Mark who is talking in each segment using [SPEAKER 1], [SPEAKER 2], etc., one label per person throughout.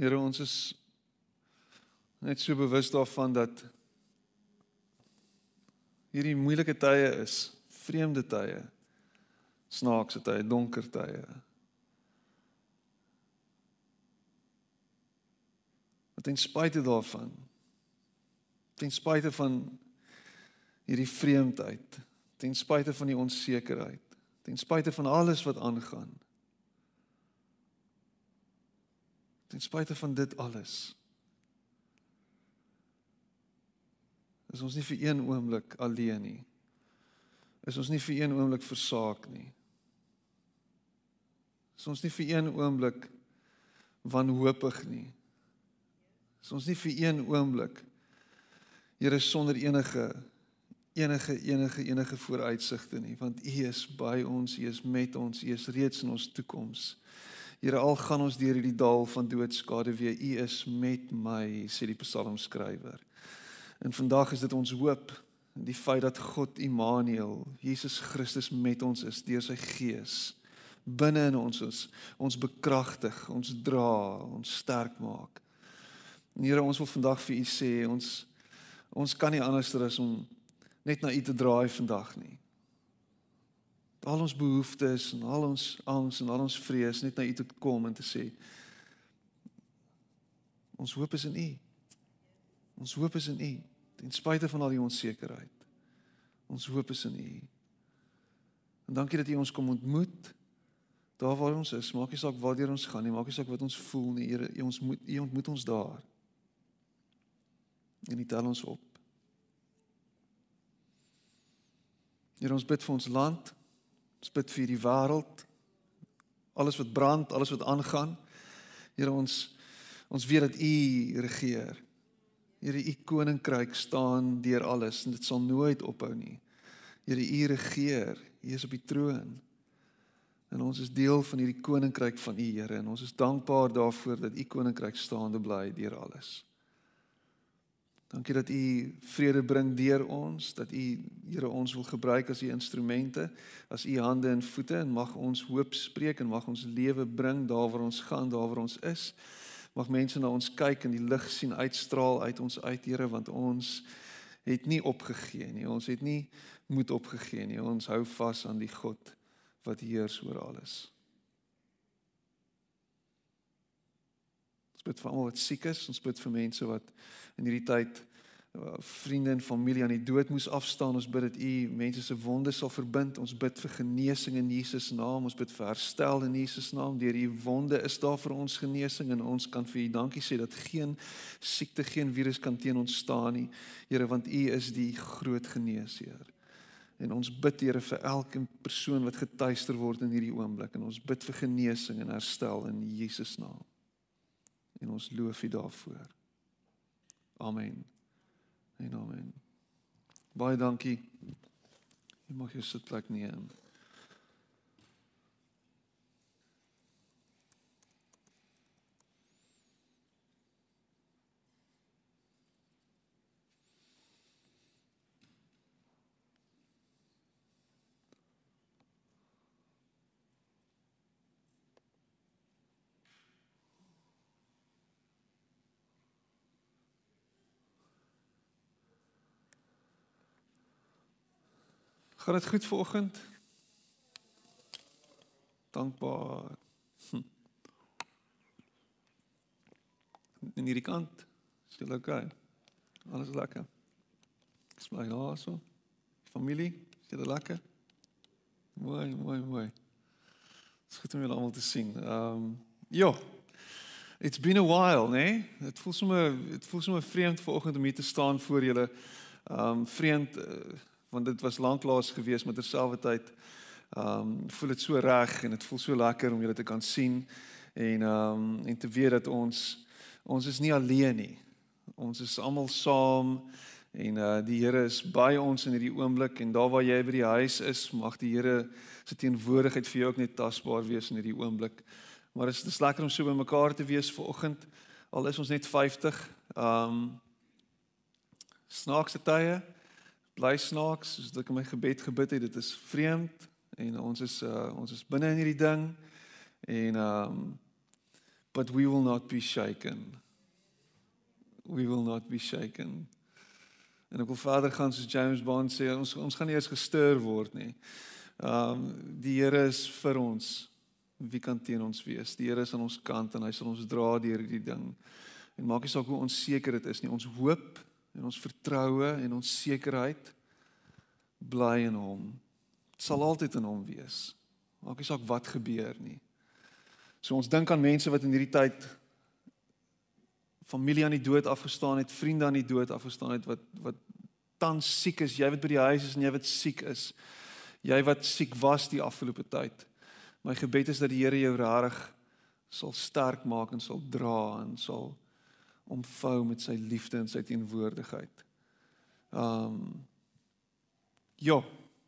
[SPEAKER 1] Here, ons is net so bewus daarvan dat hierdie moeilike tye is, vreemde tye, snaakse tye, donker tye. Maar ten spyte daarvan, ten spyte van hierdie vreemdheid, ten spyte van die onsekerheid, ten spyte van alles wat aangaan. Ten spyte van dit alles. Is ons nie vir een oomblik alleen nie. Is ons nie vir een oomblik versaak nie. Is ons nie vir een oomblik wanhoopig nie. Is ons nie vir een oomblik Here sonder enige enige enige enige vooruitsigte nie want U is by ons, U is met ons, U is reeds in ons toekoms. Here al gaan ons deur hierdie dal van doodskade weer, U is met my, sê die psalmskrywer. En vandag is dit ons hoop die feit dat God Immanuel, Jesus Christus met ons is deur sy gees binne in ons is, ons bekragtig, ons dra, ons sterk maak. En Here, ons wil vandag vir U sê, ons ons kan nie anders as om net na U te draai vandag nie. Al ons behoeftes en al ons angs en al ons vrees net na U toe kom en te sê ons hoop is in U. Ons hoop is in U ten spyte van al die onsekerheid. Ons hoop is in U. En dankie dat U ons kom ontmoet daar waar ons is. Maak nie saak waartoe ons gaan nie, maak nie saak wat ons voel nie. Here, U ons moet U ontmoet ons daar. En U tel ons op. Here ons bid vir ons land. Ons bid vir die wêreld. Alles wat brand, alles wat aangaan. Here ons ons weet dat U regeer. Here U koninkryk staan deur alles en dit sal nooit ophou nie. Here U regeer. U is op die troon. En ons is deel van hierdie koninkryk van U Here en ons is dankbaar daarvoor dat U koninkryk staande bly deur alles. Dankie dat U vrede bring deur ons, dat U Here ons wil gebruik as U instrumente, as U hande en voete en mag ons hoop spreek en mag ons lewe bring daar waar ons gaan, daar waar ons is. Mag mense na ons kyk en die lig sien uitstraal uit ons uit, Here, want ons het nie opgegee nie. Ons het nie moed opgegee nie. Ons hou vas aan die God wat heers oor alles. Ons bid vir almal wat siek is, ons bid vir mense wat in hierdie tyd uh, vriende en familie aan die dood moes afstaan. Ons bid dat U mense se wonde sal verbind. Ons bid vir genesing in Jesus naam. Ons bid vir herstel in Jesus naam. Deur U wonde is daar vir ons genesing en ons kan vir U dankie sê dat geen siekte, geen virus kan teen ons staan nie. Here, want U is die groot geneesheer. En ons bid Here vir elke persoon wat getuister word in hierdie oomblik en ons bid vir genesing en herstel in Jesus naam en ons loof U daarvoor. Amen. En amen. Baie dankie. Jy mag jou sitplek neem. Gaan dit goed vanoggend? Dankbaar. Hm. In hierdie kant. Is dit oukei? Alles lekker. Ek bly daar so. Familie, is dit lekker? Mooi, mooi, mooi. Dit is goed om julle almal te sien. Ehm um, ja. It's been a while, né? Nee? Dit voel sommer dit voel sommer vreemd vanoggend om hier te staan voor julle. Ehm um, vreemd uh, want dit was lanklaas gewees met terselfdertyd ehm um, voel dit so reg en dit voel so lekker om julle te kan sien en ehm um, en te weet dat ons ons is nie alleen nie. Ons is almal saam en uh die Here is by ons in hierdie oomblik en daar waar jy by die huis is, mag die Here se teenwoordigheid vir jou ook net tasbaar wees in hierdie oomblik. Maar dit is, lekker om so by mekaar te wees vanoggend. Al is ons net 50. Ehm um, snaakse tye bly snaaks soos ek in my gebed gebid het dit is vreemd en ons is uh, ons is binne in hierdie ding en um, but we will not be shaken. We will not be shaken. En ek wil verder gaan soos James Bond sê, ons ons gaan nie eens gestuur word nie. Um die Here is vir ons. Wie kan teen ons wees? Die Here is aan ons kant en hy sal ons dra deur hierdie ding. En maak nie saak hoe onseker dit is nie. Ons hoop en ons vertroue en ons sekerheid bly in hom. Dit sal altyd in hom wees. Maak nie saak wat gebeur nie. So ons dink aan mense wat in hierdie tyd familie aan die dood afgestaan het, vriende aan die dood afgestaan het wat wat tans siek is, jy wat by die huis is en jy wat siek is. Jy wat siek was die afgelope tyd. My gebed is dat die Here jou rarig sal sterk maak en sal dra en sal omvou met sy liefde en sy teenwoordigheid. Um Ja,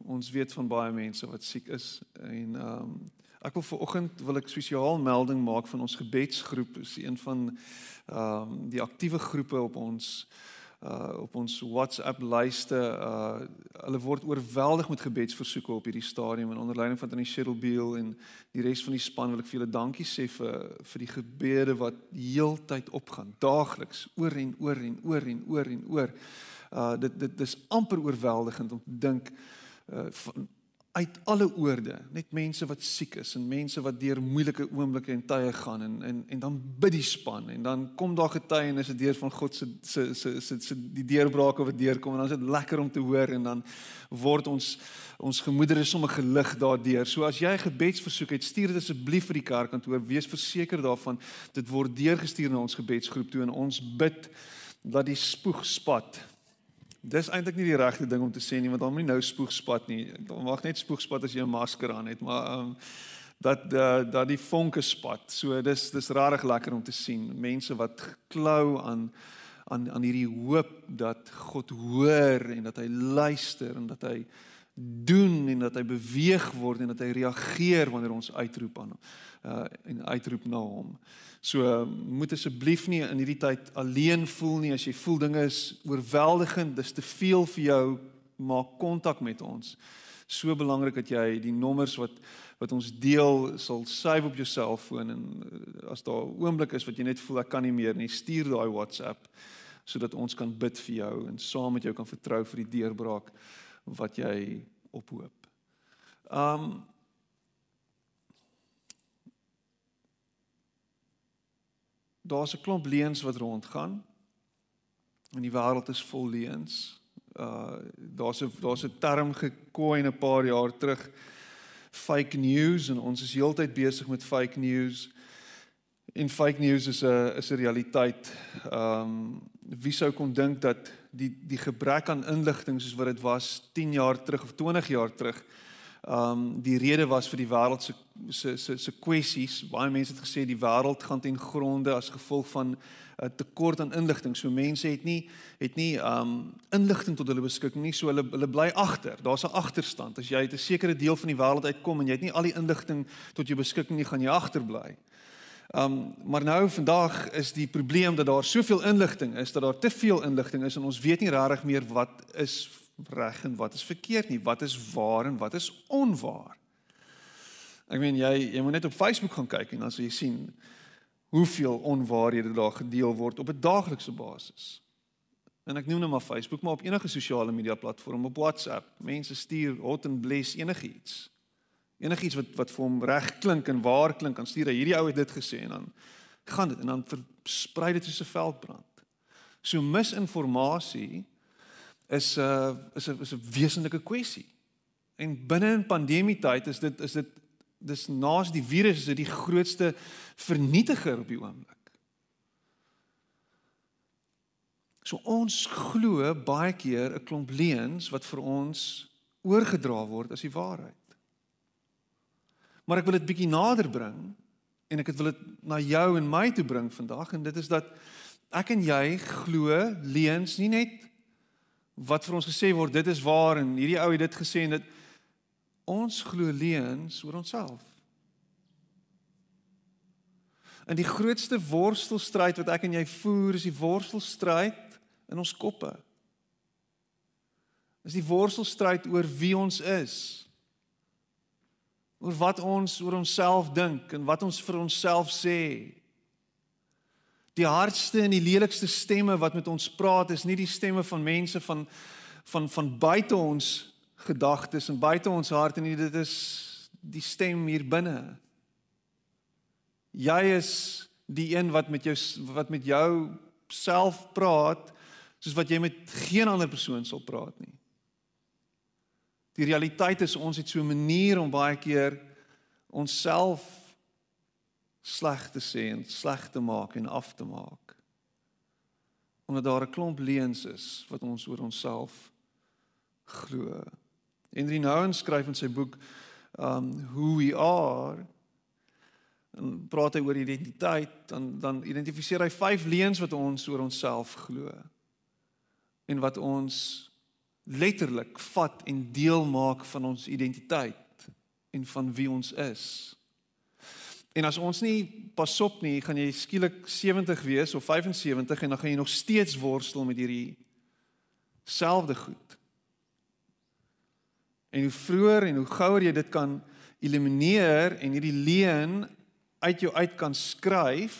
[SPEAKER 1] ons weet van baie mense wat siek is en um ek wil vanoggend wil ek spesiaal melding maak van ons gebedsgroep. Dit is een van ehm um, die aktiewe groepe op ons uh op ons WhatsApp lyste. Uh hulle word oorweldig met gebedsversoeke op hierdie stadium en onder leiding van Tannie Cheryl Beal en die res van die span wil ek vir julle dankie sê vir vir die gebede wat heeltyd opgaan, daagliks, oor en oor en oor en oor en oor. Uh dit dit dis amper oorweldigend om te dink uh van uit alle oorde, net mense wat siek is en mense wat deur moeilike oomblikke en tye gaan en en en dan bid die span en dan kom daar getuienis deur van God se se se se se die deurbrake wat deurkom en dan is dit lekker om te hoor en dan word ons ons gemoedere sommer gelig daardeur. So as jy 'n gebedsversoek het, stuur dit asseblief vir die kerkkantoor. Wees verseker daarvan dit word deurgestuur na ons gebedsgroep toe en ons bid dat die spoeg spat Dis eintlik nie die regte ding om te sê nie want dan moet jy nou spoegspat nie. Dan mag net spoegspat as jy 'n masker aan het, maar ehm um, dat uh, dat die vonke spat. So dis dis rarig lekker om te sien mense wat klou aan aan aan hierdie hoop dat God hoor en dat hy luister en dat hy doen en dat hy beweeg word en dat hy reageer wanneer ons uitroep aan hom uh en uitroep na hom. So moet asseblief nie in hierdie tyd alleen voel nie as jy voel dinge is oorweldigend, dis te veel vir jou, maak kontak met ons. So belangrik dat jy die nommers wat wat ons deel sal save op jou selfoon en uh, as daar 'n oomblik is wat jy net voel ek kan nie meer nie, stuur daai WhatsApp sodat ons kan bid vir jou en saam met jou kan vertrou vir die deurbraak wat jy ophoop. Um daar's 'n klomp leuns wat rondgaan. En die wêreld is vol leuns. Uh daar's 'n daar's 'n term gekoin 'n paar jaar terug fake news en ons is heeltyd besig met fake news. En fake news is 'n is 'n realiteit. Um wie sou kon dink dat die die gebrek aan inligting soos wat dit was 10 jaar terug of 20 jaar terug um die rede was vir die wêreld se se se se kwessies. Baie mense het gesê die wêreld gaan ten gronde as gevolg van 'n uh, tekort aan inligting. So mense het nie het nie um inligting tot hulle beskikking nie. So hulle hulle bly agter. Daar's 'n agterstand. As jy uit 'n sekere deel van die wêreld uitkom en jy het nie al die inligting tot jou beskikking nie, gaan jy agterbly. Um maar nou vandag is die probleem dat daar soveel inligting is dat daar te veel inligting is en ons weet nie regtig meer wat is reg en wat is verkeerd nie, wat is waar en wat is onwaar. Ek meen jy jy moet net op Facebook gaan kyk en dan sal jy sien hoeveel onwaarhede daar gedeel word op 'n daaglikse basis. En ek noem nou maar Facebook, maar op enige sosiale media platform, op WhatsApp, mense stuur hot and bless enigiets. Enigiets wat wat vir hom reg klink en waar klink, dan stuur hy hierdie ou het dit gesê en dan gaan dit en dan versprei dit soos 'n veldbrand. So misinformasie is 'n uh, is 'n is 'n wesenlike kwessie. En binne in pandemie tyd is dit is dit dis naas die virus is dit die grootste vernietiger op die oomblik. So ons glo baie keer 'n klomp leuns wat vir ons oorgedra word as die waarheid. Maar ek wil dit bietjie nader bring en ek wil dit na jou en my toe bring vandag en dit is dat ek en jy glo leuns nie net wat vir ons gesê word dit is waar en hierdie ou het dit gesê en dit ons glo leuns oor onsself. En die grootste worstelstryd wat ek en jy voer is die worstelstryd in ons koppe. Is die worstelstryd oor wie ons is. Oor wat ons oor onsself dink en wat ons vir onsself sê. Die hardste en die lelikste stemme wat met ons praat is nie die stemme van mense van van van buite ons gedagtes en buite ons harte nie, dit is die stem hier binne. Jy is die een wat met jou wat met jou self praat soos wat jy met geen ander persoon sal praat nie. Die realiteit is ons het so 'n manier om baie keer onsself sleg te sê en sleg te maak en af te maak. Omdat daar 'n klomp leuns is wat ons oor onsself glo. Henry Nouwen skryf in sy boek um who we are en praat hy oor identiteit dan dan identifiseer hy vyf leuns wat ons oor onsself glo en wat ons letterlik vat en deel maak van ons identiteit en van wie ons is. En as ons nie pasop nie, gaan jy skielik 70 wees of 75 en dan gaan jy nog steeds worstel met hierdie selfde goed. En hoe vroeër en hoe gouer jy dit kan elimineer en hierdie leuen uit jou uit kan skryf,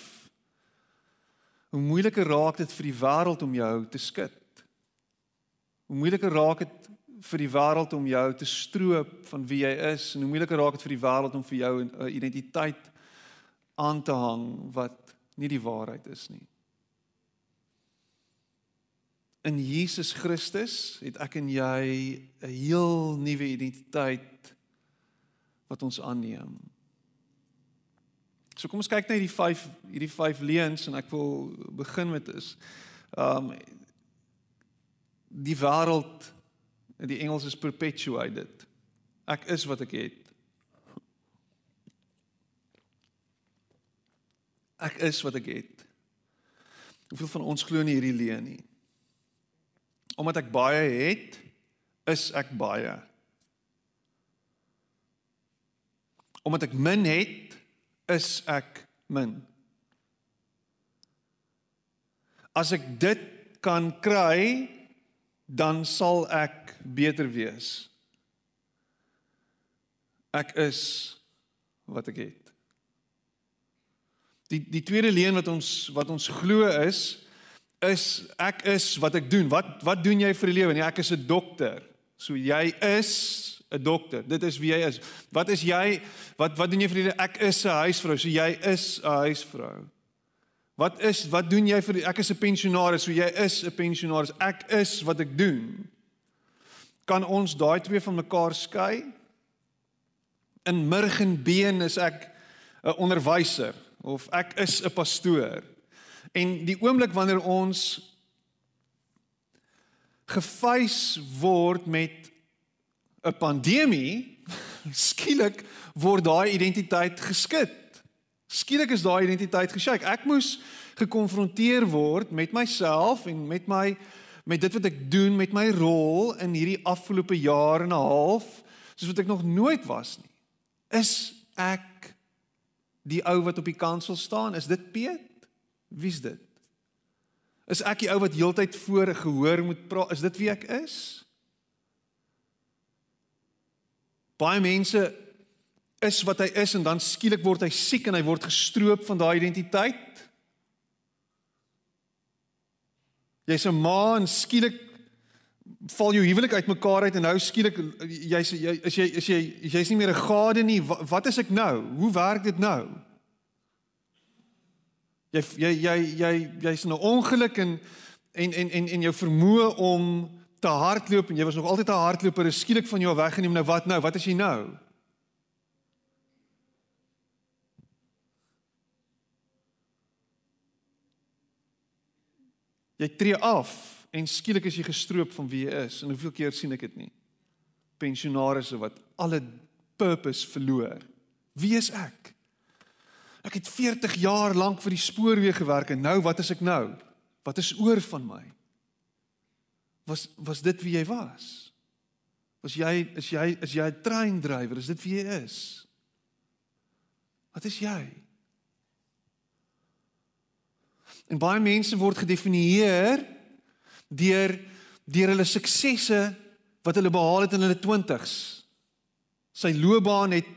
[SPEAKER 1] hoe moeiliker raak dit vir die wêreld om jou te skud. Hoe moeiliker raak dit vir die wêreld om jou te stroop van wie jy is en hoe moeiliker raak dit vir die wêreld om vir jou 'n identiteit aan te hang wat nie die waarheid is nie. In Jesus Christus het ek en jy 'n heel nuwe identiteit wat ons aanneem. So kom ons kyk na hierdie 5 hierdie 5 leuns en ek wil begin met is um die wêreld in die Engels is perpetuated. Ek is wat ek het. Ek is wat ek het. Hoeveel van ons glo nie hierdie leuen nie? Omdat ek baie het, is ek baie. Omdat ek min het, is ek min. As ek dit kan kry, dan sal ek beter wees. Ek is wat ek het. Die die tweede leen wat ons wat ons glo is is ek is wat ek doen. Wat wat doen jy vir die lewe? Nee, ek is 'n dokter. So jy is 'n dokter. Dit is wie jy is. Wat is jy? Wat wat doen jy vir die lewe? Ek is 'n huisvrou. So jy is 'n huisvrou. Wat is wat doen jy vir ek is 'n pensionaris, so jy is 'n pensionaris. Ek is wat ek doen. Kan ons daai twee van mekaar skei? In murg en been is ek 'n onderwyser of ek is 'n pastoor. En die oomblik wanneer ons gefeis word met 'n pandemie, skielik word daai identiteit geskit. Skielik is daai identiteit geshake. Ek moes gekonfronteer word met myself en met my met dit wat ek doen met my rol in hierdie afgelope jaar en 'n half, soos wat ek nog nooit was nie. Is ek die ou wat op die kansel staan? Is dit Piet? Wie's dit? Is ek die ou wat heeltyd voor 'n gehoor moet praat? Is dit wie ek is? Baie mense is wat hy is en dan skielik word hy siek en hy word gestroop van daai identiteit. Jy's 'n ma en skielik val jou huwelik uitmekaar uit en nou skielik jy's jy is jy is jy jy's nie meer 'n gade nie. Wat, wat is ek nou? Hoe werk dit nou? Jy jy jy jy jy's in 'n ongeluk en en en en en jou vermoë om te hardloop en jy was nog altyd 'n hardloper is skielik van jou weggeneem. Nou wat nou? Wat is jy nou? Jy tree af en skielik is jy gestroop van wie jy is. En hoeveel keer sien ek dit nie? Pensionarisse wat alle purpose verloor. Wie is ek? Ek het 40 jaar lank vir die spoorweë gewerk en nou wat is ek nou? Wat is oor van my? Was was dit wie jy was? Was jy is jy is jy 'n treindrywer? Is dit wie jy is? Wat is jy? En baie mense word gedefinieer deur deur hulle suksesse wat hulle behaal het in hulle 20s. Sy loopbaan het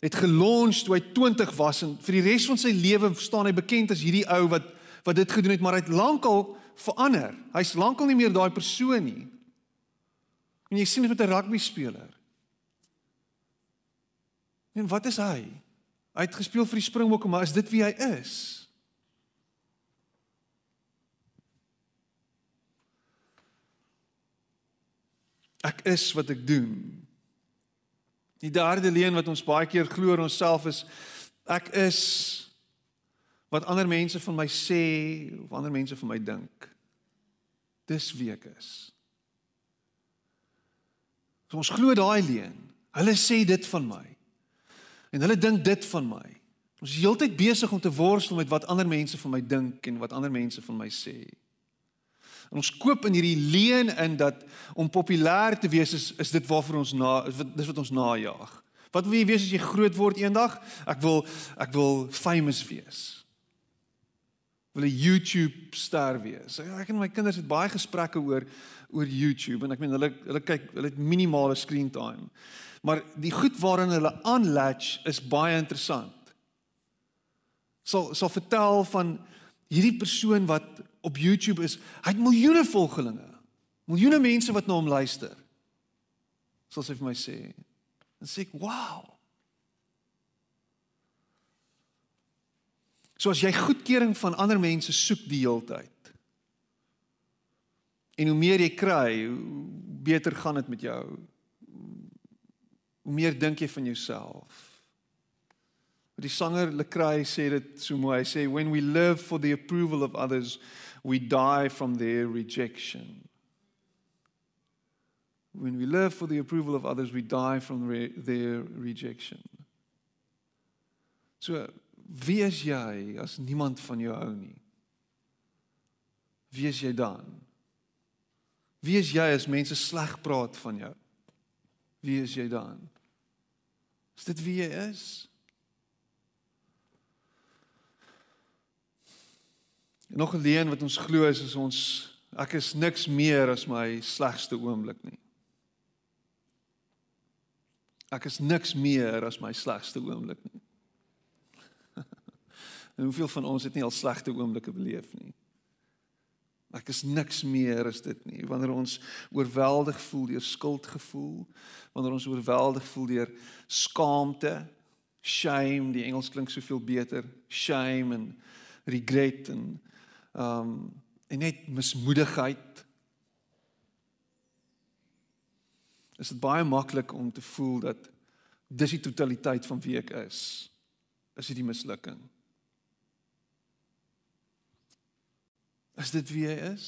[SPEAKER 1] het gelons toe hy 20 was en vir die res van sy lewe staan hy bekend as hierdie ou wat wat dit gedoen het, maar hy het lankal verander. Hy's lankal nie meer daai persoon nie. En jy sien dit met 'n rugby speler. En wat is hy? Hy het gespeel vir die Springbokke, maar is dit wie hy is? Ek is wat ek doen. Die derde leen wat ons baie keer glo oor onsself is ek is wat ander mense van my sê of ander mense van my dink. Dis wie ek is. So ons glo daai leen. Hulle sê dit van my. En hulle dink dit van my. Ons is heeltyd besig om te worstel met wat ander mense van my dink en wat ander mense van my sê. En ons koop in hierdie leuen in dat om populêr te wees is is dit waarvoor ons na dis wat ons najag. Wat wil jy wees as jy groot word eendag? Ek wil ek wil famous wees. Wil 'n YouTube ster wees. Ek en my kinders het baie gesprekke oor oor YouTube en ek meen hulle hulle kyk hulle het minimale screen time. Maar die goed waarin hulle aanlatch is baie interessant. Sal sal vertel van hierdie persoon wat op YouTube is, hy het miljoene volgelinge. Miljoene mense wat na hom luister. Sal sy vir my sê. En sê ek, "Wow." So as jy goedkeuring van ander mense soek die hele tyd. En hoe meer jy kry, hoe beter gaan dit met jou. Hoe meer dink jy van jouself. Die sanger Lecrae sê dit so mooi. Hy sê when we live for the approval of others, we die from their rejection. When we live for the approval of others, we die from re their rejection. So, wie is jy as niemand van jou hou nie? Wie is jy dan? Wie is jy as mense sleg praat van jou? Wie is jy dan? Is dit wie jy is? Nog 'n leen wat ons glo is is ons ek is niks meer as my slegste oomblik nie. Ek is niks meer as my slegste oomblik nie. en hoeveel van ons het nie al slegte oomblikke beleef nie? Ek is niks meer as dit nie. Wanneer ons oorweldig voel deur skuldgevoel, wanneer ons oorweldig voel deur skaamte, shame, die Engels klink soveel beter, shame en regret en ehm um, en net mismoedigheid. Is dit baie maklik om te voel dat dis die totaliteit van wie ek is. Is dit die mislukking? Is dit wie jy is?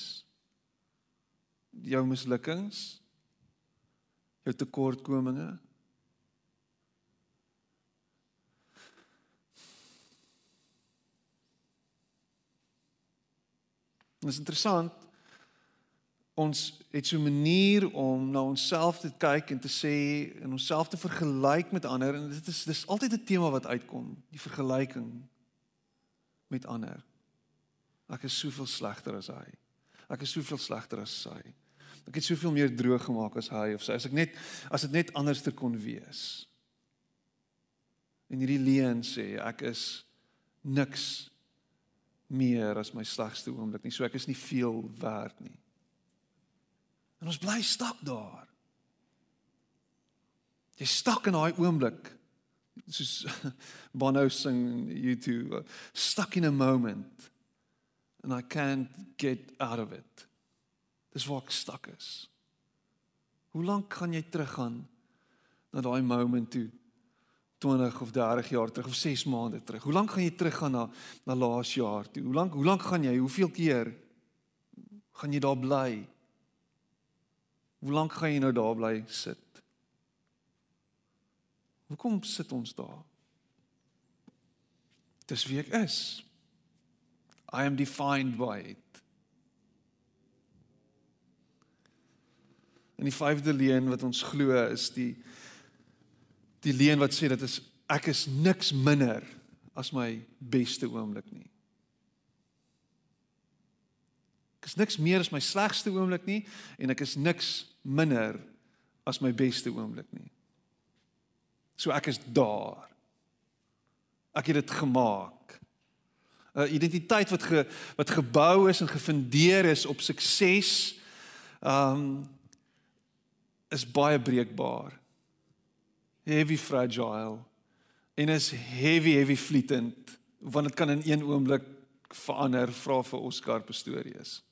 [SPEAKER 1] Jou mislukkings? Jou tekortkominge? Dit is interessant. Ons het so 'n manier om na onsself te kyk en te sê en onsself te vergelyk met ander en dit is dis altyd 'n tema wat uitkom, die vergelyking met ander. Ek is soveel slegter as hy. Ek is soveel slegter as sy. Ek het soveel meer droog gemaak as hy of sy. As ek net as dit net anders te kon wees. En hierdie leuen sê ek is niks meer as my slegste oomblik nie. So ek is nie veel werd nie. En ons bly stak daar. Jy stak in daai oomblik. Soos Bono sing YouTube, stuck in a moment and I can't get out of it. Dis waar ek stak is. Hoe lank gaan jy teruggaan na daai moment toe? 20 of 30 jaar terug of 6 maande terug. Hoe lank gaan jy teruggaan na na laas jaar toe? Hoe lank hoe lank gaan jy? Hoeveel keer gaan jy daar bly? Hoe lank gaan jy nou daar bly sit? Hoekom sit ons daar? Dis wie ek is. I am defined by it. En die vyfde leen wat ons glo is die die leen wat sê dat is ek is niks minder as my beste oomblik nie. Ek is niks meer as my slegste oomblik nie en ek is niks minder as my beste oomblik nie. So ek is daar. Ek het dit gemaak. 'n identiteit wat ge, wat gebou is en gefundeer is op sukses um is baie breekbaar. Heavy fragile en is heavy heavy fleetend want dit kan in een oomblik verander vra vir Oscar Pistorius.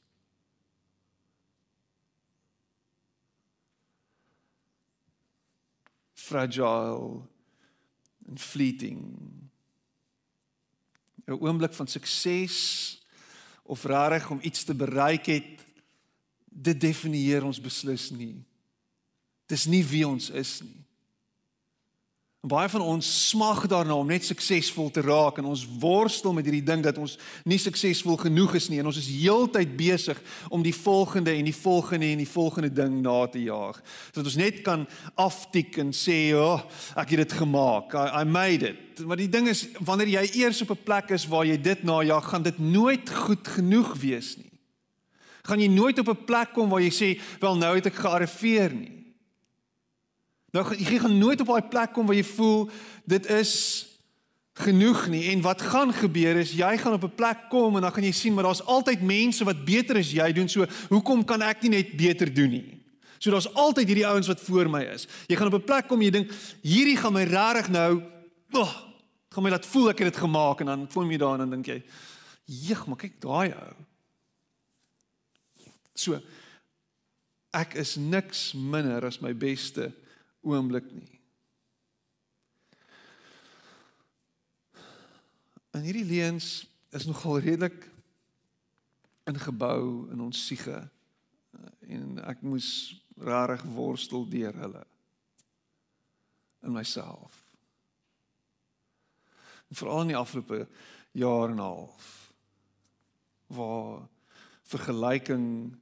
[SPEAKER 1] Fragile en fleeting. 'n oomblik van sukses of rarig om iets te bereik het, dit definieer ons beslis nie. Dis nie wie ons is nie. Baie van ons smag daarna om net suksesvol te raak en ons worstel met hierdie ding dat ons nie suksesvol genoeg is nie en ons is heeltyd besig om die volgende en die volgende en die volgende ding na te jaag. Sodat ons net kan aftik en sê, "Ja, oh, ek het dit gemaak. I, I made it." Maar die ding is wanneer jy eers op 'n plek is waar jy dit najag, gaan dit nooit goed genoeg wees nie. Gaan jy nooit op 'n plek kom waar jy sê, "Wel, nou het ek gearriveer nie." Nou jy gaan nooit op daai plek kom waar jy voel dit is genoeg nie. En wat gaan gebeur is jy gaan op 'n plek kom en dan gaan jy sien maar daar's altyd mense wat beter as jy doen. So hoekom kan ek nie net beter doen nie? So daar's altyd hierdie ouens wat voor my is. Jy gaan op 'n plek kom jy dink hierdie gaan my regtig nou oh, gaan my laat voel ek het dit gemaak en dan kom jy daar en dan dink jy jeg maar kyk daai ou. So ek is niks minder as my beste oomblik nie. En hierdie leuns is nogal redelik ingebou in ons siege en ek moes rarig worstel deur hulle in myself. Veral in die afgelope jaar en 'n half waar vergelyking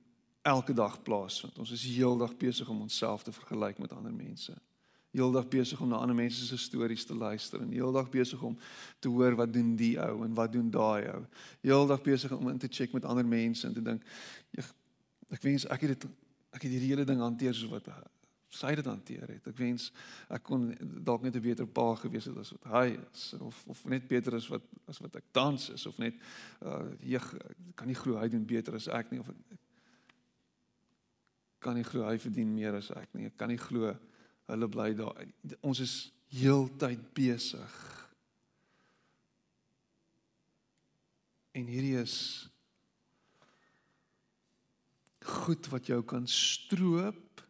[SPEAKER 1] elke dag plaasvind. Ons is heeldag besig om onsself te vergelyk met ander mense. Heeldag besig om na ander mense se stories te luister en heeldag besig om te hoor wat doen die ou en wat doen daai ou. Heeldag besig om in te check met ander mense en te dink ek, ek wens ek het dit ek het hierdie hele ding hanteer soos wat sy dit hanteer het. Ek wens ek kon dalk net 'n beter pa gewees het as wat hy is of of net beter as wat as wat ek tans is of net uh jy kan nie glo hy doen beter as ek nie of ek, kan nie glo hy verdien meer as ek nie. Ek kan nie glo hulle bly daar. Ons is heeltyd besig. En hierdie is goed wat jou kan stroop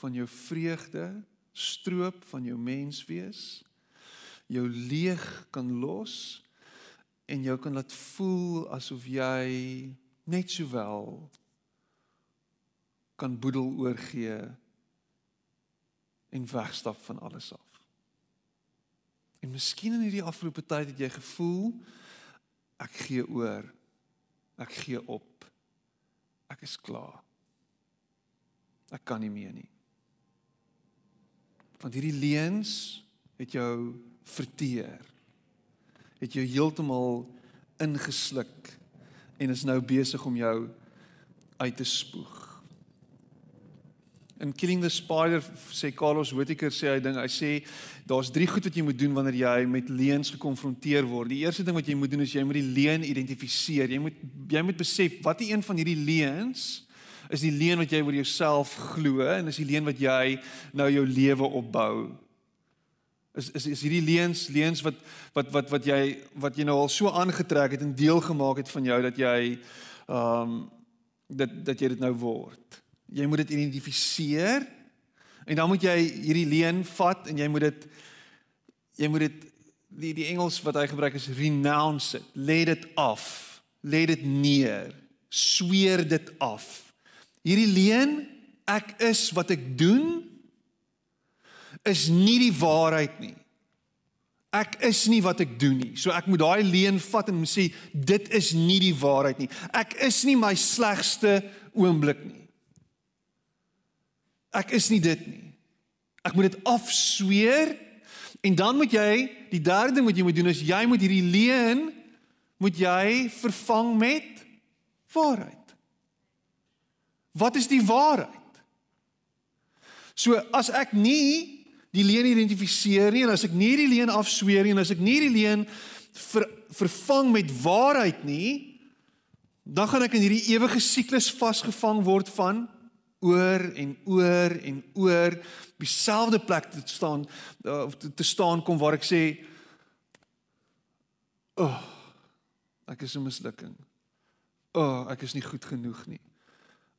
[SPEAKER 1] van jou vreugde, stroop van jou menswees, jou leeg kan los en jou kan laat voel asof jy net sowel kan boedel oorgee en wegstap van alles af. En miskien in hierdie afgelope tyd het jy gevoel ek gee oor. Ek gee op. Ek is klaar. Ek kan nie meer nie. Want hierdie leuns het jou verteer. Het jou heeltemal ingesluk en is nou besig om jou uit te spoeg in Killing the Spider sê Carlos Whittaker sê hy ding hy sê daar's drie goed wat jy moet doen wanneer jy met leuns gekonfronteer word. Die eerste ding wat jy moet doen is jy moet die leuen identifiseer. Jy moet jy moet besef wat die een van hierdie leuns is die leuen wat jy oor jouself glo en is die leuen wat jy nou jou lewe opbou. Is is is hierdie leuns leuns wat wat wat wat jy wat jy nou al so aangetrek het en deel gemaak het van jou dat jy ehm um, dat dat jy dit nou word. Jy moet dit identifiseer en dan moet jy hierdie leen vat en jy moet dit jy moet dit die die Engels wat hy gebruik is renounce it, lê dit af, lê dit neer, sweer dit af. Hierdie leen ek is wat ek doen is nie die waarheid nie. Ek is nie wat ek doen nie. So ek moet daai leen vat en sê dit is nie die waarheid nie. Ek is nie my slegste oomblik nie. Ek is nie dit nie. Ek moet dit afsweer en dan moet jy die derde ding wat jy moet doen is jy moet hierdie leuen moet jy vervang met waarheid. Wat is die waarheid? So as ek nie die leuen identifiseer nie en as ek nie die leuen afsweer nie en as ek nie die leuen ver, vervang met waarheid nie, dan gaan ek in hierdie ewige siklus vasgevang word van oor en oor en oor dieselfde plek te staan uh, of te, te staan kom waar ek sê o oh, ek is 'n mislukking. O, oh, ek is nie goed genoeg nie.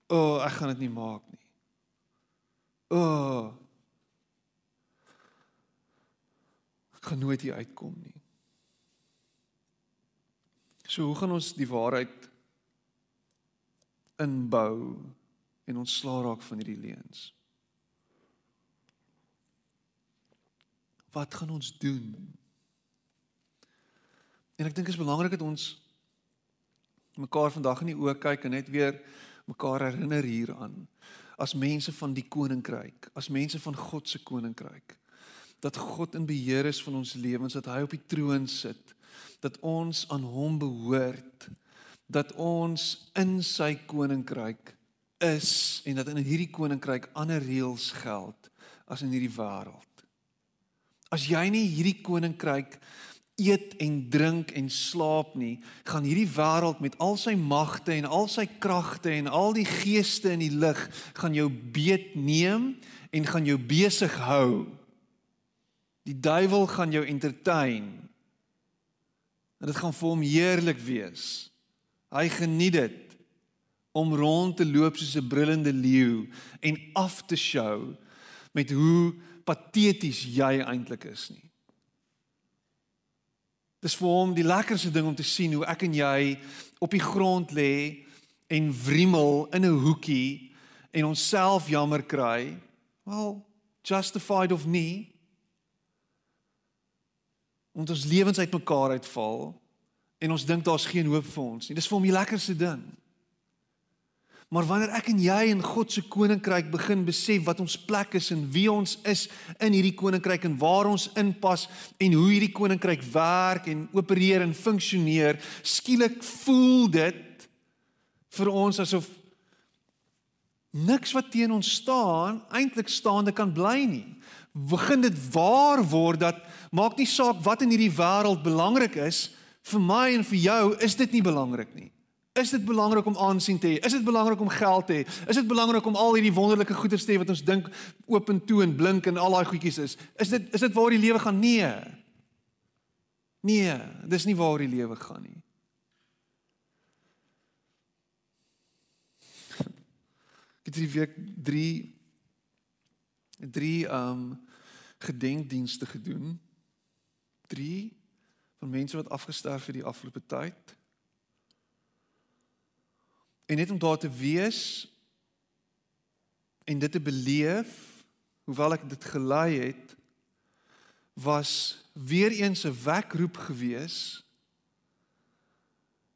[SPEAKER 1] O, oh, ek gaan dit nie maak nie. O. Oh, ek gaan nooit hier uitkom nie. So hoe gaan ons die waarheid inbou en ontslaa raak van hierdie leuns? Wat gaan ons doen? En ek dink dit is belangrik dat ons mekaar vandag in die oë kyk en net weer mekaar herinner hieraan as mense van die koninkryk, as mense van God se koninkryk dat God in beheer is van ons lewens, dat hy op die troon sit, dat ons aan hom behoort, dat ons in sy koninkryk is en dat in hierdie koninkryk ander reëls geld as in hierdie wêreld. As jy nie hierdie koninkryk eet en drink en slaap nie, gaan hierdie wêreld met al sy magte en al sy kragte en al die geeste in die lig gaan jou beet neem en gaan jou besig hou. Die duiwel gaan jou entertain. En dit gaan vir hom heerlik wees. Hy geniet dit om rond te loop soos 'n brullende leeu en af te show met hoe pateties jy eintlik is nie. Dis vir hom die lekkerste ding om te sien hoe ek en jy op die grond lê en wrimmel in 'n hoekie en onsself jammer kry. Well, justified of nie. Want ons lewens uitmekaar uitval en ons dink daar's geen hoop vir ons nie. Dis vir hom die lekkerste ding. Maar wanneer ek en jy in God se koninkryk begin besef wat ons plek is en wie ons is in hierdie koninkryk en waar ons inpas en hoe hierdie koninkryk werk en opereer en funksioneer, skielik voel dit vir ons asof niks wat teen ons staan eintlik staande kan bly nie. Begin dit waar word dat maak nie saak wat in hierdie wêreld belangrik is, vir my en vir jou is dit nie belangrik nie. Is dit belangrik om aansien te hê? Is dit belangrik om geld te hê? Is dit belangrik om al hierdie wonderlike goeie te hê wat ons dink oop en toe en blink en al daai goedjies is? Is dit is dit waar die lewe gaan? Nee. Nee, dis nie waar die lewe gaan nie. Ek het hierdie week 3 3 um gedenkdienste gedoen. 3 van mense wat afgestorf het die afgelope tyd. En net om daar te wees en dit te beleef, hoewel ek dit gelei het, was weer eens 'n wekroep gewees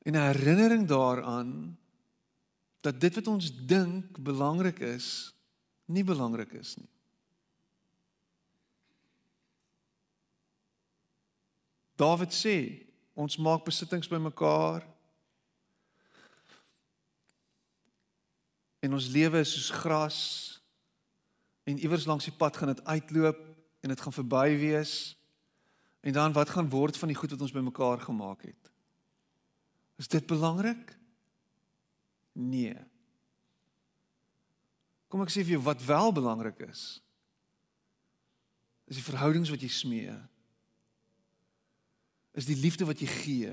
[SPEAKER 1] en 'n herinnering daaraan dat dit wat ons dink belangrik is, nie belangrik is nie. Dawid sê, ons maak besittings bymekaar en ons lewe is soos gras en iewers langs die pad gaan dit uitloop en dit gaan verby wees. En dan wat gaan word van die goed wat ons bymekaar gemaak het? Is dit belangrik? Nee. Kom ek sê vir jou wat wel belangrik is is die verhoudings wat jy smee. Is die liefde wat jy gee.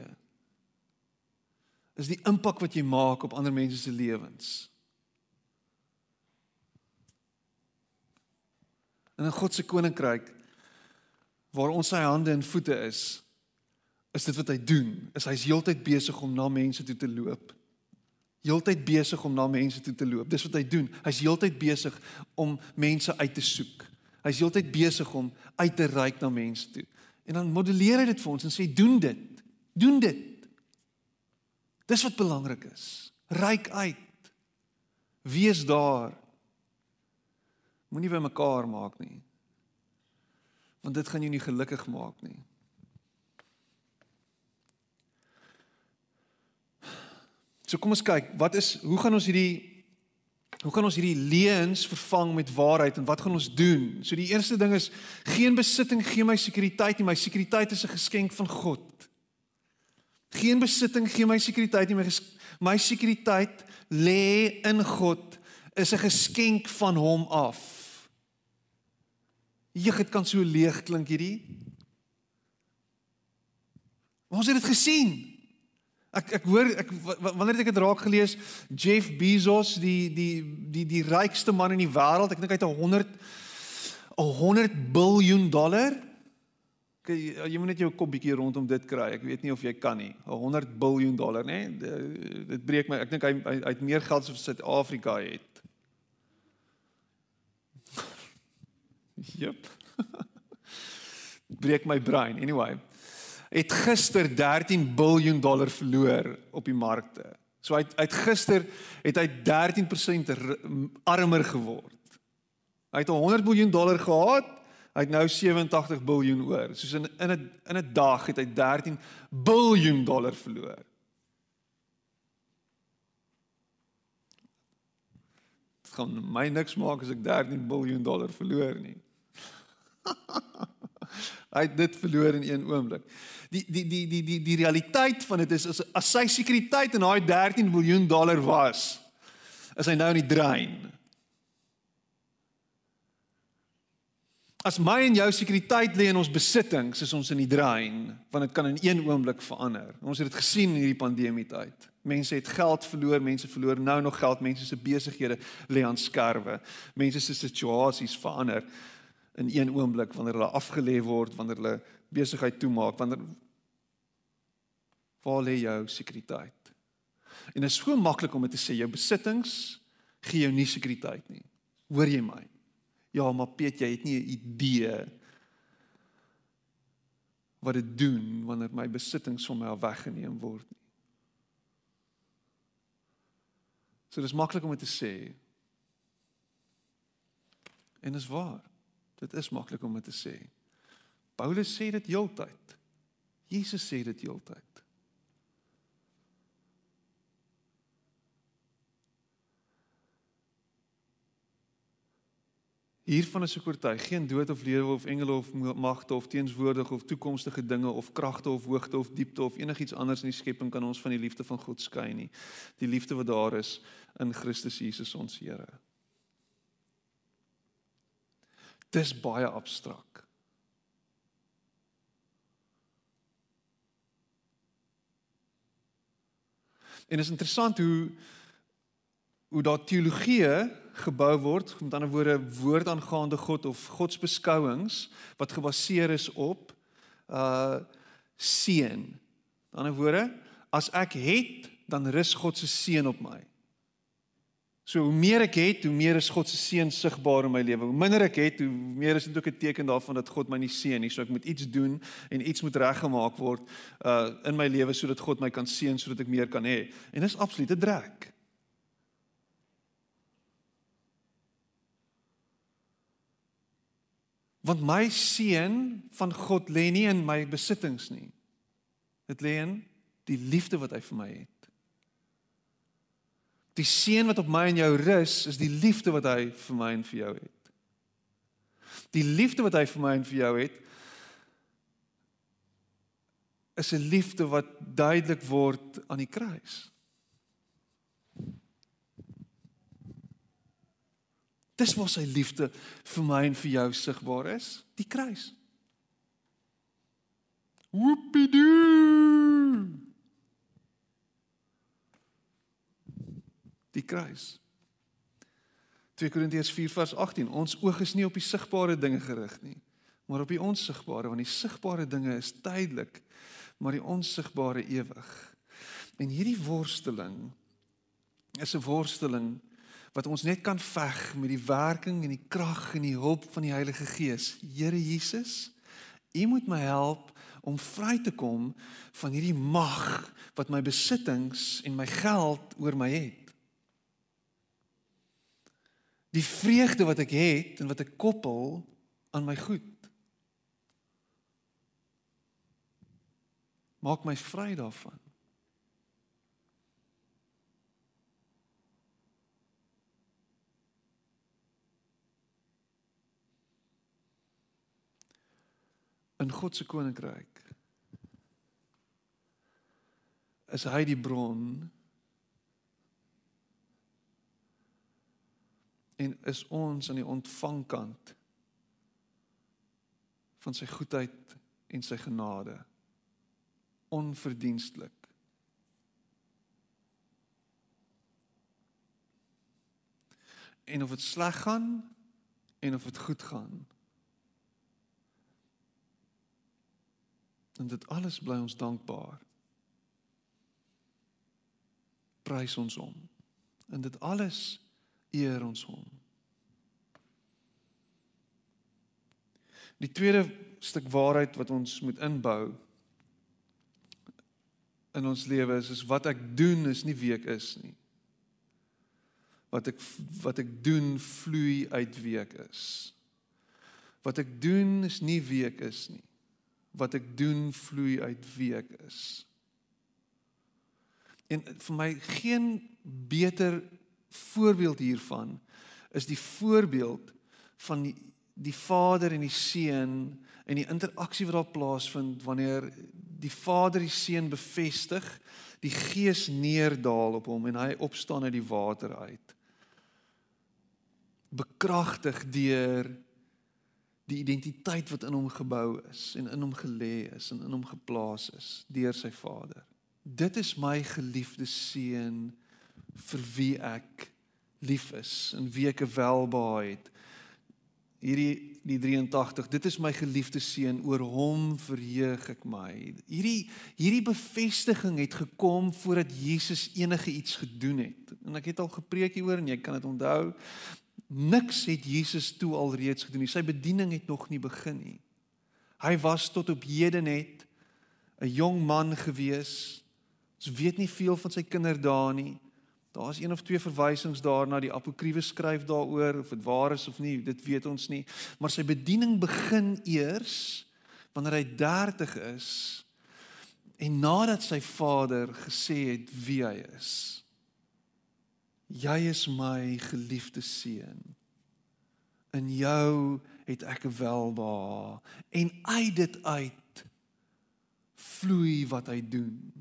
[SPEAKER 1] Is die impak wat jy maak op ander mense se lewens in God se koninkryk waar ons sy hande en voete is, is dit wat hy doen. Is hy's heeltyd besig om na mense toe te loop. Heeltyd besig om na mense toe te loop. Dis wat hy doen. Hy's heeltyd besig om mense uit te soek. Hy's heeltyd besig om uit te reik na mense toe. En dan modelleer hy dit vir ons en sê doen dit. Doen dit. Dis wat belangrik is. Ryk uit. Wees daar Moenie by mekaar maak nie. Want dit gaan jou nie gelukkig maak nie. So kom ons kyk, wat is hoe gaan ons hierdie hoe gaan ons hierdie leuns vervang met waarheid en wat gaan ons doen? So die eerste ding is geen besitting gee my sekuriteit nie, my sekuriteit is 'n geskenk van God. Geen besitting gee my sekuriteit nie, my, my sekuriteit lê in God. Is 'n geskenk van hom af. Jeg, dit kan so leeg klink hierdie. Ons het dit gesien. Ek ek hoor ek wanneer ek dit raak gelees, Jeff Bezos, die die die die rykste man in die wêreld, ek dink hy het 'n 100 'n 100 miljard dollar. Kyk, jy moet net jou kop bietjie rondom dit kry. Ek weet nie of jy kan nie. 'n 100 miljard dollar, nê? Dit breek my. Ek dink hy hy het meer geld as Suid-Afrika het. Jep. breek my brein. Anyway, het gister 13 miljard dollar verloor op die markte. So hy het gister het hy 13% armer geword. Hy het 100 miljard dollar gehad, hy het nou 87 miljard oor. Soos in in 'n in 'n dag het hy 13 miljard dollar verloor. Dit gaan my niks maak as ek 13 miljard dollar verloor nie. hy het dit verloor in een oomblik. Die die die die die die realiteit van dit is as, as sy sekuriteit in daai 13 miljard dollar was, is hy nou in die drein. As my en jou sekuriteit lê in ons besittings, is ons in die drein, want dit kan in een oomblik verander. Ons het dit gesien in hierdie pandemie tyd. Mense het geld verloor, mense verloor nou nog geld, mense se besighede lê aan skerwe. Mense se situasies verander in een oomblik wanneer hulle afgelê word, wanneer hulle besigheid toemaak, wanneer waar lê jou sekuriteit? En dit is so maklik om te sê jou besittings gee jou nie sekuriteit nie. Hoor jy my? Ja, maar Piet, jy het nie 'n idee wat dit doen wanneer my besittings van my af weggeneem word nie. So dis maklik om dit te sê. En dis waar. Dit is maklik om dit te sê. Paulus sê dit heeltyd. Jesus sê dit heeltyd. Hiervan is ek oortuig, geen dood of lewe of engele of magte of teenswoordige of toekomstige dinge of kragte of hoogte of diepte of enigiets anders in die skepping kan ons van die liefde van God skei nie. Die liefde wat daar is in Christus Jesus ons Here. Dis baie abstrak. En is interessant hoe hoe daar teologie gebou word, met ander woorde woord aangaande God of godsbeskouings wat gebaseer is op uh seën. Met ander woorde, as ek het, dan rus God se seën op my. So hoe meer ek het, hoe meer is God se seën sigbaar in my lewe. Hoe minder ek het, hoe meer is dit ook 'n teken daarvan dat God my nie seën nie. So ek moet iets doen en iets moet reggemaak word uh in my lewe sodat God my kan seën sodat ek meer kan hê. En dis absolute drek. Want my seën van God lê nie in my besittings nie. Dit lê in die liefde wat hy vir my het. Die seën wat op my en jou rus, is die liefde wat hy vir my en vir jou het. Die liefde wat hy vir my en vir jou het, is 'n liefde wat duidelik word aan die kruis. Dis waar sy liefde vir my en vir jou sigbaar is, die kruis. Whoopidoo. Die kruis. 2 Korintiërs 4:18 Ons oog is nie op die sigbare dinge gerig nie, maar op die onsigbare, want die sigbare dinge is tydelik, maar die onsigbare ewig. En hierdie worsteling is 'n worsteling wat ons net kan veg met die werking en die krag en die hulp van die Heilige Gees. Here Jesus, U moet my help om vry te kom van hierdie mag wat my besittings en my geld oor my het. Die vreugde wat ek het en wat ek koppel aan my goed. Maak my vry daarvan. in God se koninkryk is hy die bron en is ons aan die ontvangkant van sy goedheid en sy genade. Onverdienstelik en of dit sleg gaan en of dit goed gaan. En dit alles bly ons dankbaar. Prys ons hom en dit alles eer ons hom. Die tweede stuk waarheid wat ons moet inbou in ons lewe is is wat ek doen is nie wie ek is nie. Wat ek wat ek doen vloei uit wie ek is. Wat ek doen is nie wie ek is nie. Wat ek doen vloei uit wie ek is. En vir my geen beter voorbeeld hiervan is die voorbeeld van die, die Vader en die Seun en die interaksie wat daar plaasvind wanneer die Vader die Seun bevestig, die Gees neerdal op hom en hy opstaan uit die water uit. Bekragtig deur die identiteit wat in hom gebou is en in hom gelê is en in hom geplaas is deur sy Vader dit is my geliefde seun vir wie ek lief is en wie ek welbehaag het. Hierdie die 83, dit is my geliefde seun, oor hom verheug ek my. Hierdie hierdie bevestiging het gekom voordat Jesus enige iets gedoen het. En ek het al gepreek hieroor en jy kan dit onthou. Niks het Jesus toe alreeds gedoen nie. Sy bediening het nog nie begin nie. Hy was tot op hede net 'n jong man gewees Ons weet nie veel van sy kinderdae nie. Daar's een of twee verwysings daarna die apokriewe skryf daaroor of dit waar is of nie, dit weet ons nie. Maar sy bediening begin eers wanneer hy 30 is en nadat sy vader gesê het wie hy is. Jy is my geliefde seun. In jou het ek welbehaag en uit dit uit vloei wat hy doen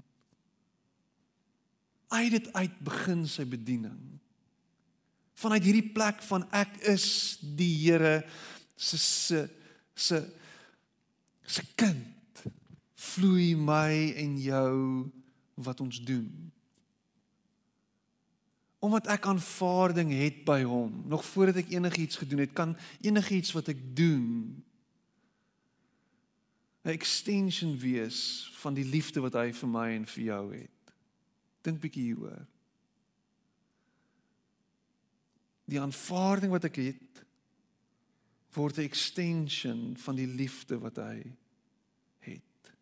[SPEAKER 1] uit dit uit begin sy bediening. Vanuit hierdie plek van ek is die Here se se se se kind vloei my en jou wat ons doen. Omdat ek aanvaarding het by hom, nog voordat ek enigiets gedoen het, kan enigiets wat ek doen 'n extension wees van die liefde wat hy vir my en vir jou het. Dink bietjie hieroor. Die aanvaarding wat ek het word 'n extension van die liefde wat hy het.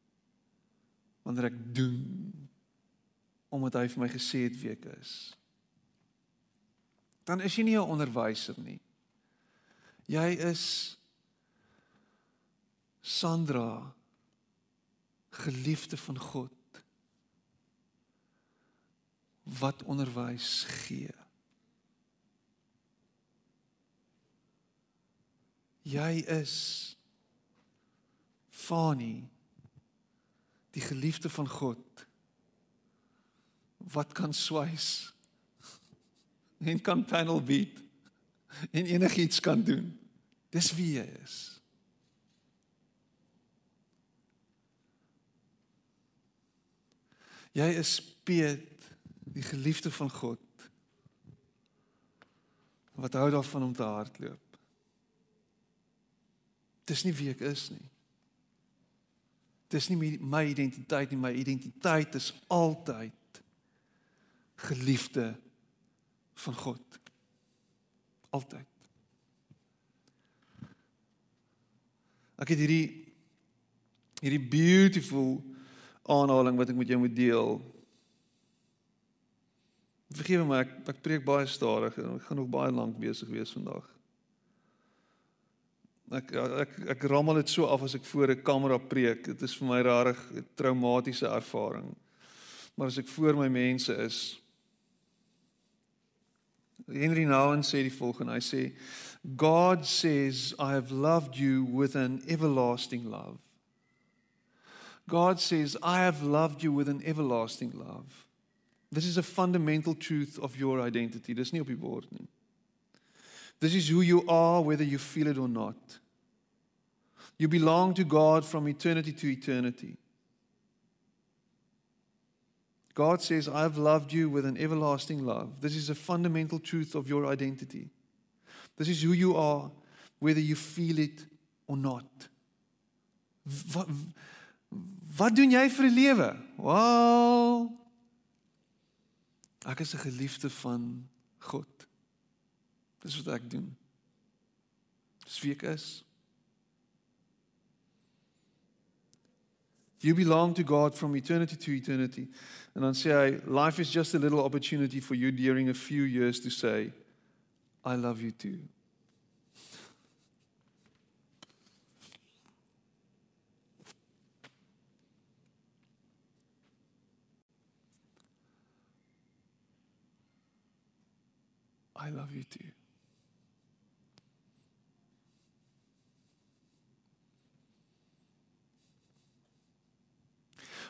[SPEAKER 1] Wanneer ek doen omdat hy vir my gesê het wie ek is. Dan is jy nie 'n onderwyser nie. Jy is Sandra geliefde van God wat onderwys gee. Jy is Fani die geliefde van God wat kan swys en kan panel beat en enigiets kan doen. Dis wie jy is. Jy is Piet die geliefde van God wat hou daarvan om te hardloop. Dis nie wie ek is nie. Dis nie my identiteit nie, my identiteit is altyd geliefde van God. Altyd. Ek het hierdie hierdie beautiful aanhaling wat ek met jou moet deel Vergewe my, ek ek preek baie stadig en ek gaan nog baie lank besig wees vandag. Ek ek ek rammel dit so af as ek voor 'n kamera preek. Dit is vir my rarig traumatiese ervaring. Maar as ek voor my mense is Henry Nouwen sê die volgende. Hy sê God says I have loved you with an everlasting love. God says, I have loved you with an everlasting love. This is a fundamental truth of your identity. Dis nie op die woord nie. This is who you are whether you feel it or not. You belong to God from eternity to eternity. God says, I have loved you with an everlasting love. This is a fundamental truth of your identity. This is who you are, whether you feel it or not. Wat wat doen jy vir 'n lewe? Wow. Ek is 'n geliefde van God. Dis wat ek doen. Dis wie ek is. You belong to God from eternity to eternity. And dan sê hy, life is just a little opportunity for you during a few years to say, I love you too. I love you too.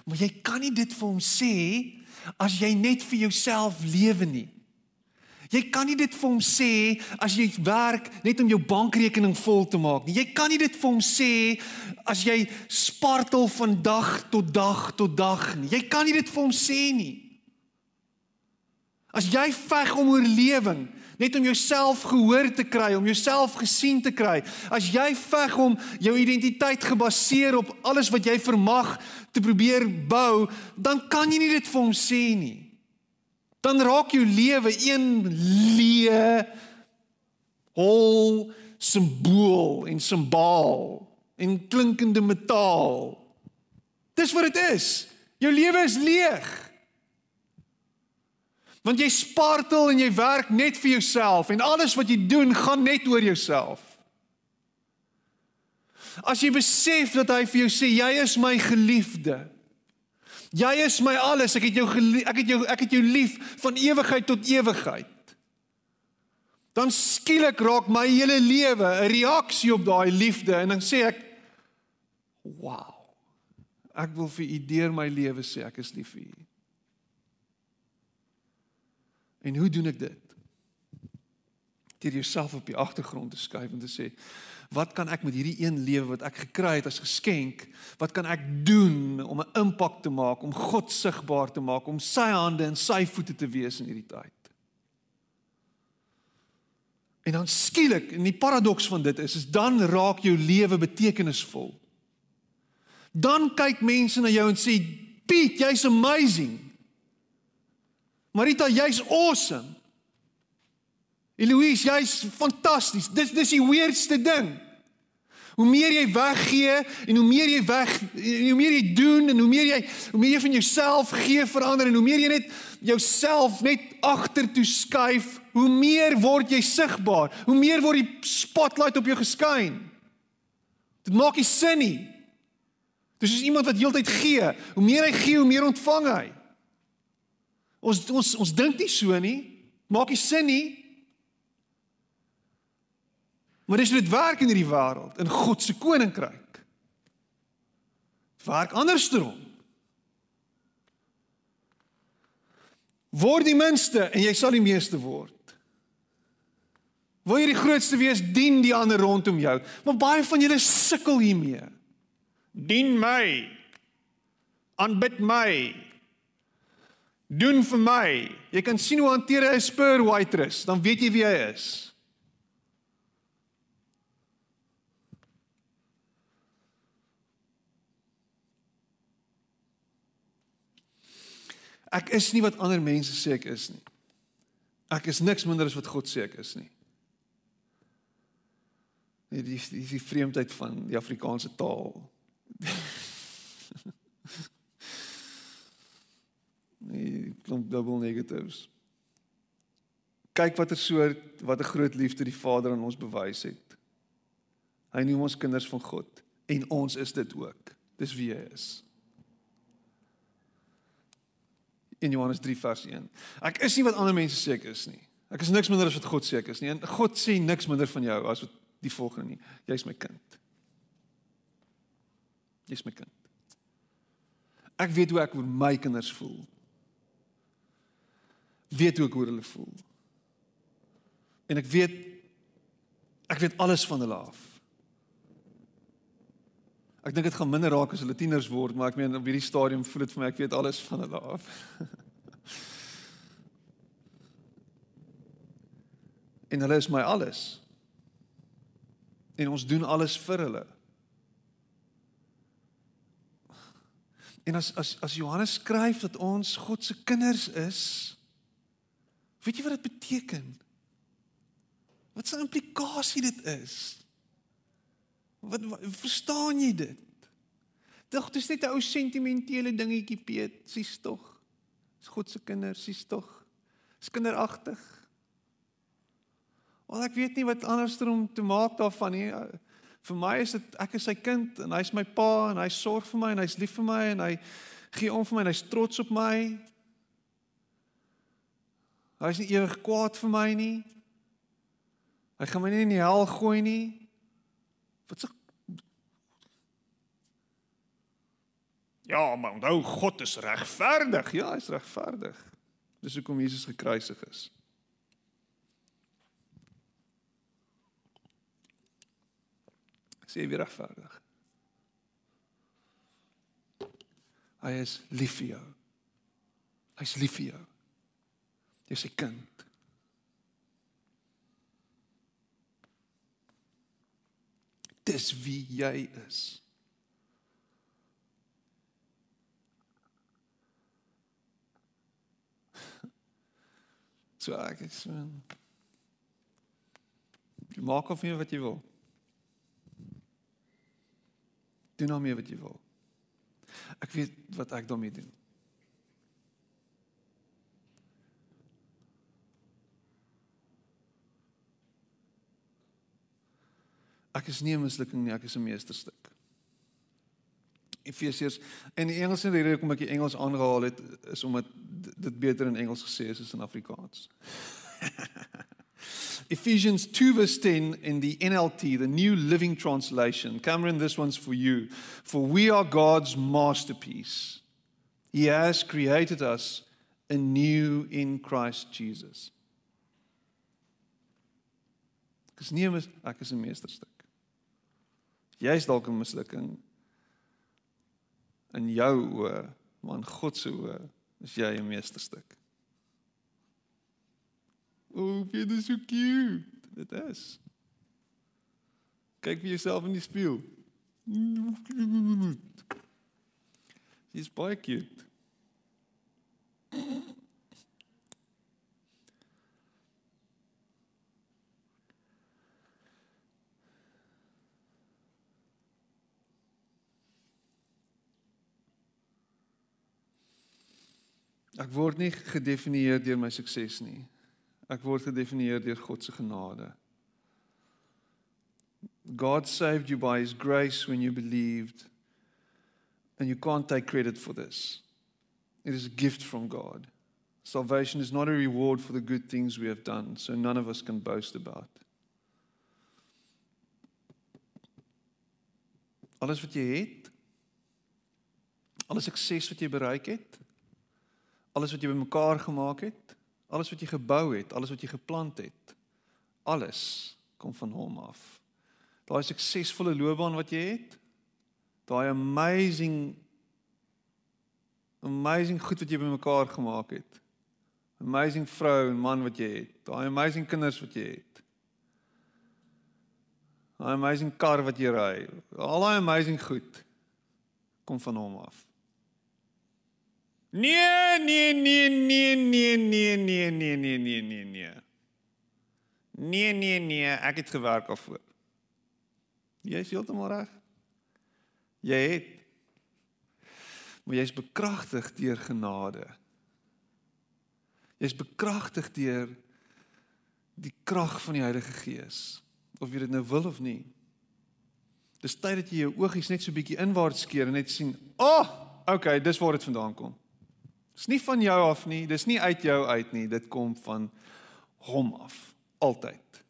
[SPEAKER 1] Maar jy kan nie dit vir hom sê as jy net vir jouself lewe nie. Jy kan nie dit vir hom sê as jy werk net om jou bankrekening vol te maak nie. Jy kan nie dit vir hom sê as jy spartel van dag tot dag tot dag nie. Jy kan nie dit vir hom sê nie. As jy veg om oorlewing, net om jouself gehoor te kry, om jouself gesien te kry. As jy veg om jou identiteit gebaseer op alles wat jy vermag te probeer bou, dan kan jy nie dit vir hom sê nie. Dan raak jou lewe een leë hol simbool en simbaal en klinkende metaal. Dis wat dit is. Jou lewe is leeg. Want jy spartel en jy werk net vir jouself en alles wat jy doen gaan net oor jouself. As jy besef dat hy vir jou sê jy is my geliefde. Jy is my alles. Ek het jou ek het jou ek het jou lief van ewigheid tot ewigheid. Dan skielik raak my hele lewe 'n reaksie op daai liefde en dan sê ek wow. Ek wil vir u deur my lewe sê ek is lief vir u. En hoe doen ek dit? Deur jouself op die agtergrond te skuif en te sê, wat kan ek met hierdie een lewe wat ek gekry het as geskenk, wat kan ek doen om 'n impak te maak, om God sigbaar te maak, om sy hande en sy voete te wees in hierdie tyd? En dan skielik, en die paradoks van dit is, is dan raak jou lewe betekenisvol. Dan kyk mense na jou en sê, "Piet, jy's amazing." Marita, jy's awesome. Eloise, jy's fantasties. Dis dis die weirdste ding. Hoe meer jy weggee en hoe meer jy weg hoe meer jy doen en hoe meer jy hoe meer jy van jouself gee vir ander en hoe meer jy net jouself net agter toe skuif, hoe meer word jy sigbaar. Hoe meer word die spotlight op jou geskyn. Dit maak nie sin nie. Dis soos iemand wat heeltyd gee. Hoe meer hy gee, hoe meer ontvang hy. Ons ons ons dink nie so nie. Maak nie sin nie. Maar dis hoe dit werk in hierdie wêreld, in God se koninkryk. Werk andersom. Word die minste en jy sal die meeste word. Wil jy die grootste wees, dien die ander rondom jou. Maar baie van julle sukkel hiermee. Dien my. Aanbid my doen vir my. Jy kan sien hoe hanteer hy 'n spur waitress, dan weet jy wie hy is. Ek is nie wat ander mense sê ek is nie. Ek is niks minder as wat God sê ek is nie. Nee, die die, die vreemdheid van die Afrikaanse taal. Nee, klomp dubbel negatives. Kyk watter soort watter groot liefde die Vader aan ons bewys het. Hy noem ons kinders van God en ons is dit ook. Dis wie hy is. In Johannes 3 vers 1. Ek is nie wat ander mense sê ek is nie. Ek is niks minder as wat God sê ek is nie. En God sê niks minder van jou as wat die volgende nie. Jy's my kind. Jy's my kind. Ek weet hoe ek oor my kinders voel. Weet hoe ek oor hulle voel. En ek weet ek weet alles van hulle af. Ek dink dit gaan minder raak as hulle tieners word, maar ek meen op hierdie stadium voel dit vir my ek weet alles van hulle af. en hulle is my alles. En ons doen alles vir hulle. En as as as Johannes skryf dat ons God se kinders is, weet jy wat dit beteken? Wat 'n implikasie dit is? Wat, wat verstaan jy dit? Tog dis net 'n ou sentimentele dingetjie Piet, sies tog. Dis God se kinders, sies tog. Dis kinderagtig. Wel ek weet nie wat anderster om te maak daarvan nie vir my is dit ek is sy kind en hy's my pa en hy sorg vir my en hy's lief vir my en hy gee om vir my en hy's trots op my. Hy's nie ewig kwaad vir my nie. Hy gaan my nie in die hel gooi nie. Wat sê Ja, maar onthou God is regverdig. Ja, hy's regverdig. Dis hoekom Jesus gekruisig is. sê weer regverdig. Hy is lief vir jou. Hy's lief vir jou. Jy's sy kind. Dis wie jy is. So ek is so Jy maak of jy wat jy wil. Doen daarmee wat jy wil. Ek weet wat ek daarmee doen. Ek is nie 'n mislukking nie, ek is 'n meesterstuk. Efesiërs en die Engelse rede hoekom ek die Engels aangehaal het is omdat dit beter in Engels gesê is as in Afrikaans. Ephesians 2, verse 10 in the NLT, the New Living Translation. Cameron, this one's for you. For we are God's masterpiece. He has created us anew in Christ Jesus. Ek is nie ek is 'n meesterstuk. Jy's dalk 'n mislukking in jou oë, maar in God se oë is jy 'n meesterstuk. Oh, jy is so cute. Dit is. Kyk vir jouself in die spieël. Jy's baie cute. Ek word nie gedefinieer deur my sukses nie. Ek word gedefinieer deur God se genade. God saved you by his grace when you believed and you can't take credit for this. It is a gift from God. Salvation is not a reward for the good things we have done, so none of us can boast about. Alles wat jy het, alles sukses wat jy bereik het, alles wat jy bymekaar gemaak het, Alles wat jy gebou het, alles wat jy geplant het, alles kom van hom af. Daai suksesvolle loopbaan wat jy het, daai amazing amazing goed wat jy bymekaar gemaak het. Amazing vrou en man wat jy het, daai amazing kinders wat jy het. Daai amazing kar wat jy ry, al daai amazing goed kom van hom af. Nee, nee, nee, nee, nee, nee, nee, nee, nee, nee, nee, nee. Nee, nee, nee, ek het gewerk daarvoor. Jy is heeltemal reg. Jy het maar jy's bekragtig deur genade. Jy's bekragtig deur die krag van die Heilige Gees. Of jy dit nou wil of nie. Dis tyd dat jy jou oogies net so bietjie inwaarts keer en net sien, "Ag, oh, okay, dis waar dit vandaan kom." Dis nie van jou af nie, dis nie uit jou uit nie, dit kom van hom af, altyd.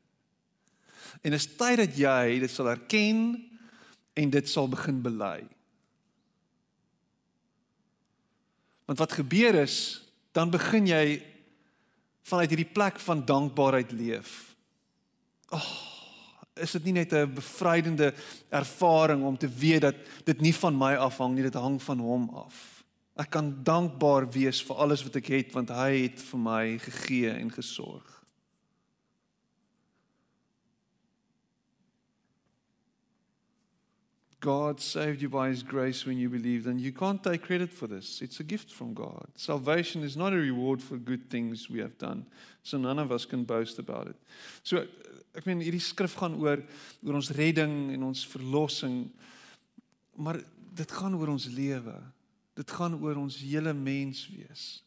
[SPEAKER 1] En is tyd dat jy dit sal erken en dit sal begin bely. Want wat gebeur is, dan begin jy vanuit hierdie plek van dankbaarheid leef. Ag, oh, is dit nie net 'n bevrydende ervaring om te weet dat dit nie van my afhang nie, dit hang van hom af. Ek kan dankbaar wees vir alles wat ek het want hy het vir my gegee en gesorg. God saved you by his grace when you believed, and you can't take credit for this. It's a gift from God. Salvation is not a reward for good things we have done, so none of us can boast about it. So ek meen hierdie skrif gaan oor oor ons redding en ons verlossing. Maar dit gaan oor ons lewe. Dit gaan oor ons hele mens wees.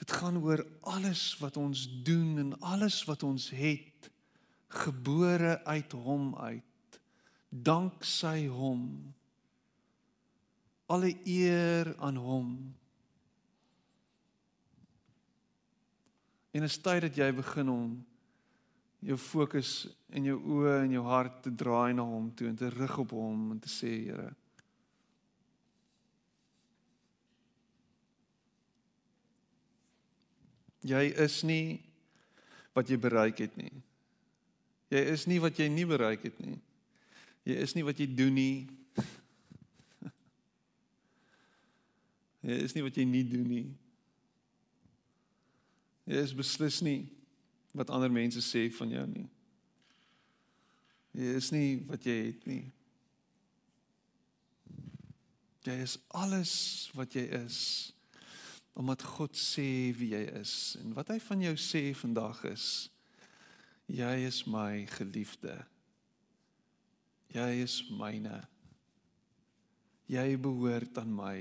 [SPEAKER 1] Dit gaan oor alles wat ons doen en alles wat ons het gebore uit hom uit dank sy hom alle eer aan hom en is tyd dat jy begin om jou fokus en jou oë en jou hart te draai na hom toe en te rig op hom en te sê Here jy is nie wat jy bereik het nie jy is nie wat jy nie bereik het nie Jy is nie wat jy doen nie. Jy is nie wat jy nie doen nie. Jy is beslis nie wat ander mense sê van jou nie. Jy is nie wat jy het nie. Jy is alles wat jy is omdat God sê wie jy is en wat hy van jou sê vandag is jy is my geliefde. Jy is myne. Jy behoort aan my.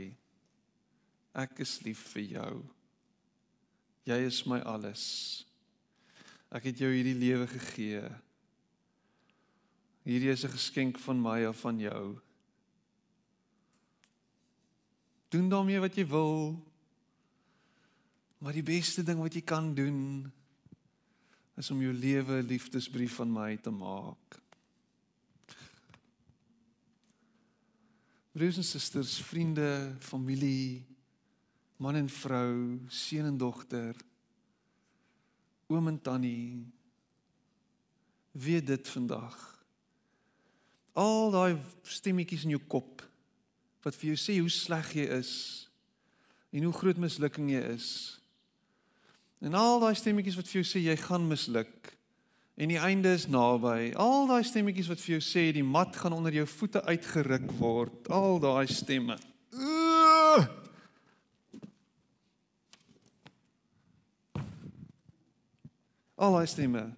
[SPEAKER 1] Ek is lief vir jou. Jy is my alles. Ek het jou hierdie lewe gegee. Hierdie is 'n geskenk van my of van jou. Doen daarmee wat jy wil. Maar die beste ding wat jy kan doen is om jou lewe 'n liefdesbrief van my te maak. Broers en susters, vriende, familie, man en vrou, seun en dogter, oom en tannie, weet dit vandag. Al daai stemmetjies in jou kop wat vir jou sê hoe sleg jy is en hoe groot mislukking jy is. En al daai stemmetjies wat vir jou sê jy gaan misluk en die einde is naby. Al daai stemmetjies wat vir jou sê die mat gaan onder jou voete uitgeruk word. Al daai stemme. Al daai stemme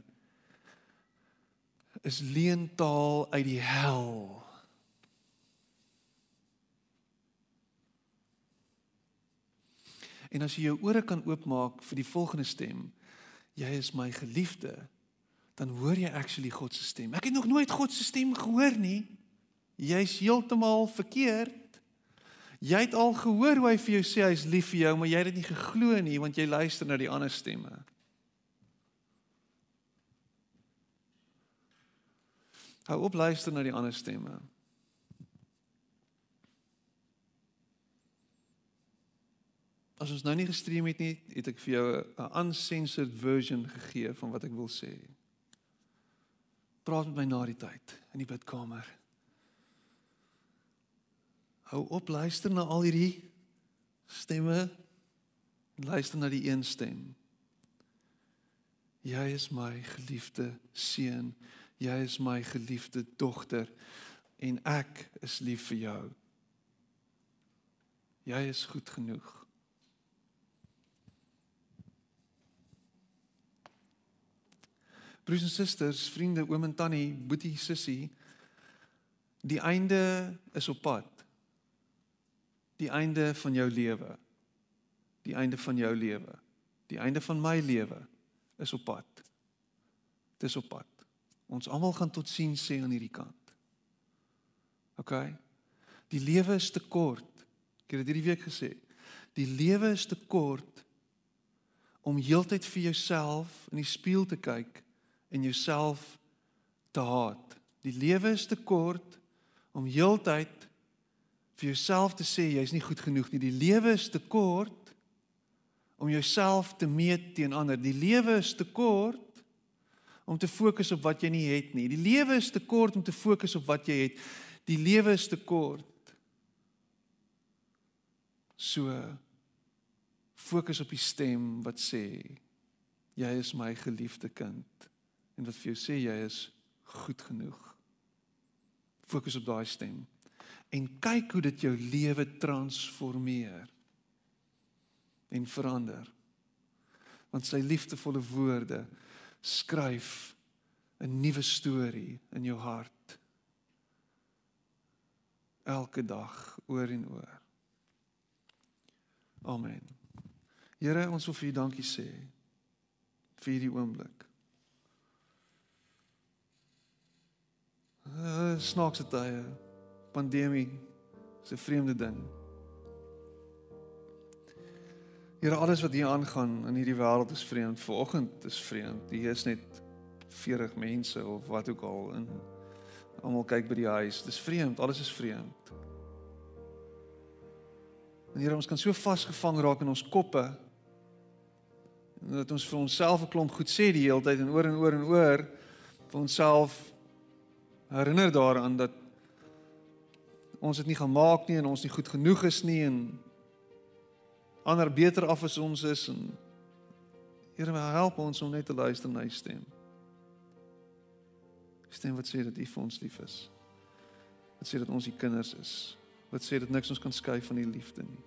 [SPEAKER 1] is leentaal uit die hel. En as jy jou ore kan oopmaak vir die volgende stem, jy is my geliefde dan hoor jy actually God se stem. Ek het nog nooit God se stem gehoor nie. Jy's heeltemal verkeerd. Jy het al gehoor hoe hy vir jou sê hy's lief vir jou, maar jy het dit nie geglo nie want jy luister na die ander stemme. Hou op luister na die ander stemme. As ons nou nie gestream het nie, het ek vir jou 'n uncensored version gegee van wat ek wil sê praat met my na die tyd in die bidkamer. Hou op luister na al hierdie stemme. Luister na die een stem. Jy is my geliefde seun. Jy is my geliefde dogter en ek is lief vir jou. Jy is goed genoeg. Broers en susters, vriende, oom en tannie, boetie, sussie, die einde is op pad. Die einde van jou lewe. Die einde van jou lewe. Die einde van my lewe is op pad. Dit is op pad. Ons almal gaan tot sien sê aan hierdie kant. OK. Die lewe is te kort. Ek het dit hierdie week gesê. Die lewe is te kort om heeltyd vir jouself in die spieël te kyk en jouself te haat. Die lewe is te kort om heeltyd vir jouself te sê jy's nie goed genoeg nie. Die lewe is te kort om jouself te meet teen ander. Die lewe is te kort om te fokus op wat jy nie het nie. Die lewe is te kort om te fokus op wat jy het. Die lewe is te kort. So fokus op die stem wat sê jy is my geliefde kind en wat vir jou sê jy is goed genoeg. Fokus op daai stem en kyk hoe dit jou lewe transformeer en verander. Want sy liefdevolle woorde skryf 'n nuwe storie in jou hart elke dag oor en oor. Amen. Here, ons wil vir U dankie sê vir hierdie oomblik. Uh, snaakse tye, pandemie, is 'n vreemde ding. Here, alles wat hier aangaan in hierdie wêreld is vreemd. Vanoggend is vreemd. Hier is net 40 mense of wat ook al in almal kyk by die huis. Dis vreemd, alles is vreemd. En Here, ons kan so vasgevang raak in ons koppe dat ons vir onsself 'n klomp goed sê die hele tyd en oor en oor en oor vir onsself herinner daaraan dat ons dit nie gaan maak nie en ons nie goed genoeg is nie en ander beter af as ons is en Here help ons om net te luister na u stem. Stem wat sê dat u vir ons lief is. Wat sê dat ons u kinders is. Wat sê dat niks ons kan skei van u liefde nie.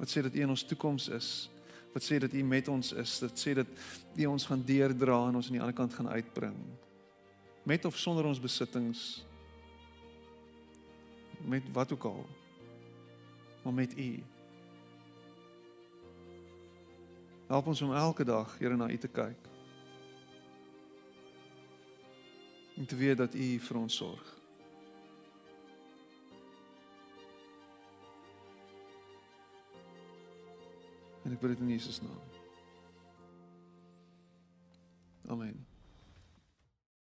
[SPEAKER 1] Wat sê dat u in ons toekoms is. Wat sê dat u met ons is. Dit sê dat u ons gaan deurdra en ons aan die ander kant gaan uitbring. Met of sonder ons besittings. Met wat ook al maar met U. Help ons om elke dag Here na U te kyk. En te weet dat U vir ons sorg. En ek bid dit in Jesus naam. Amen.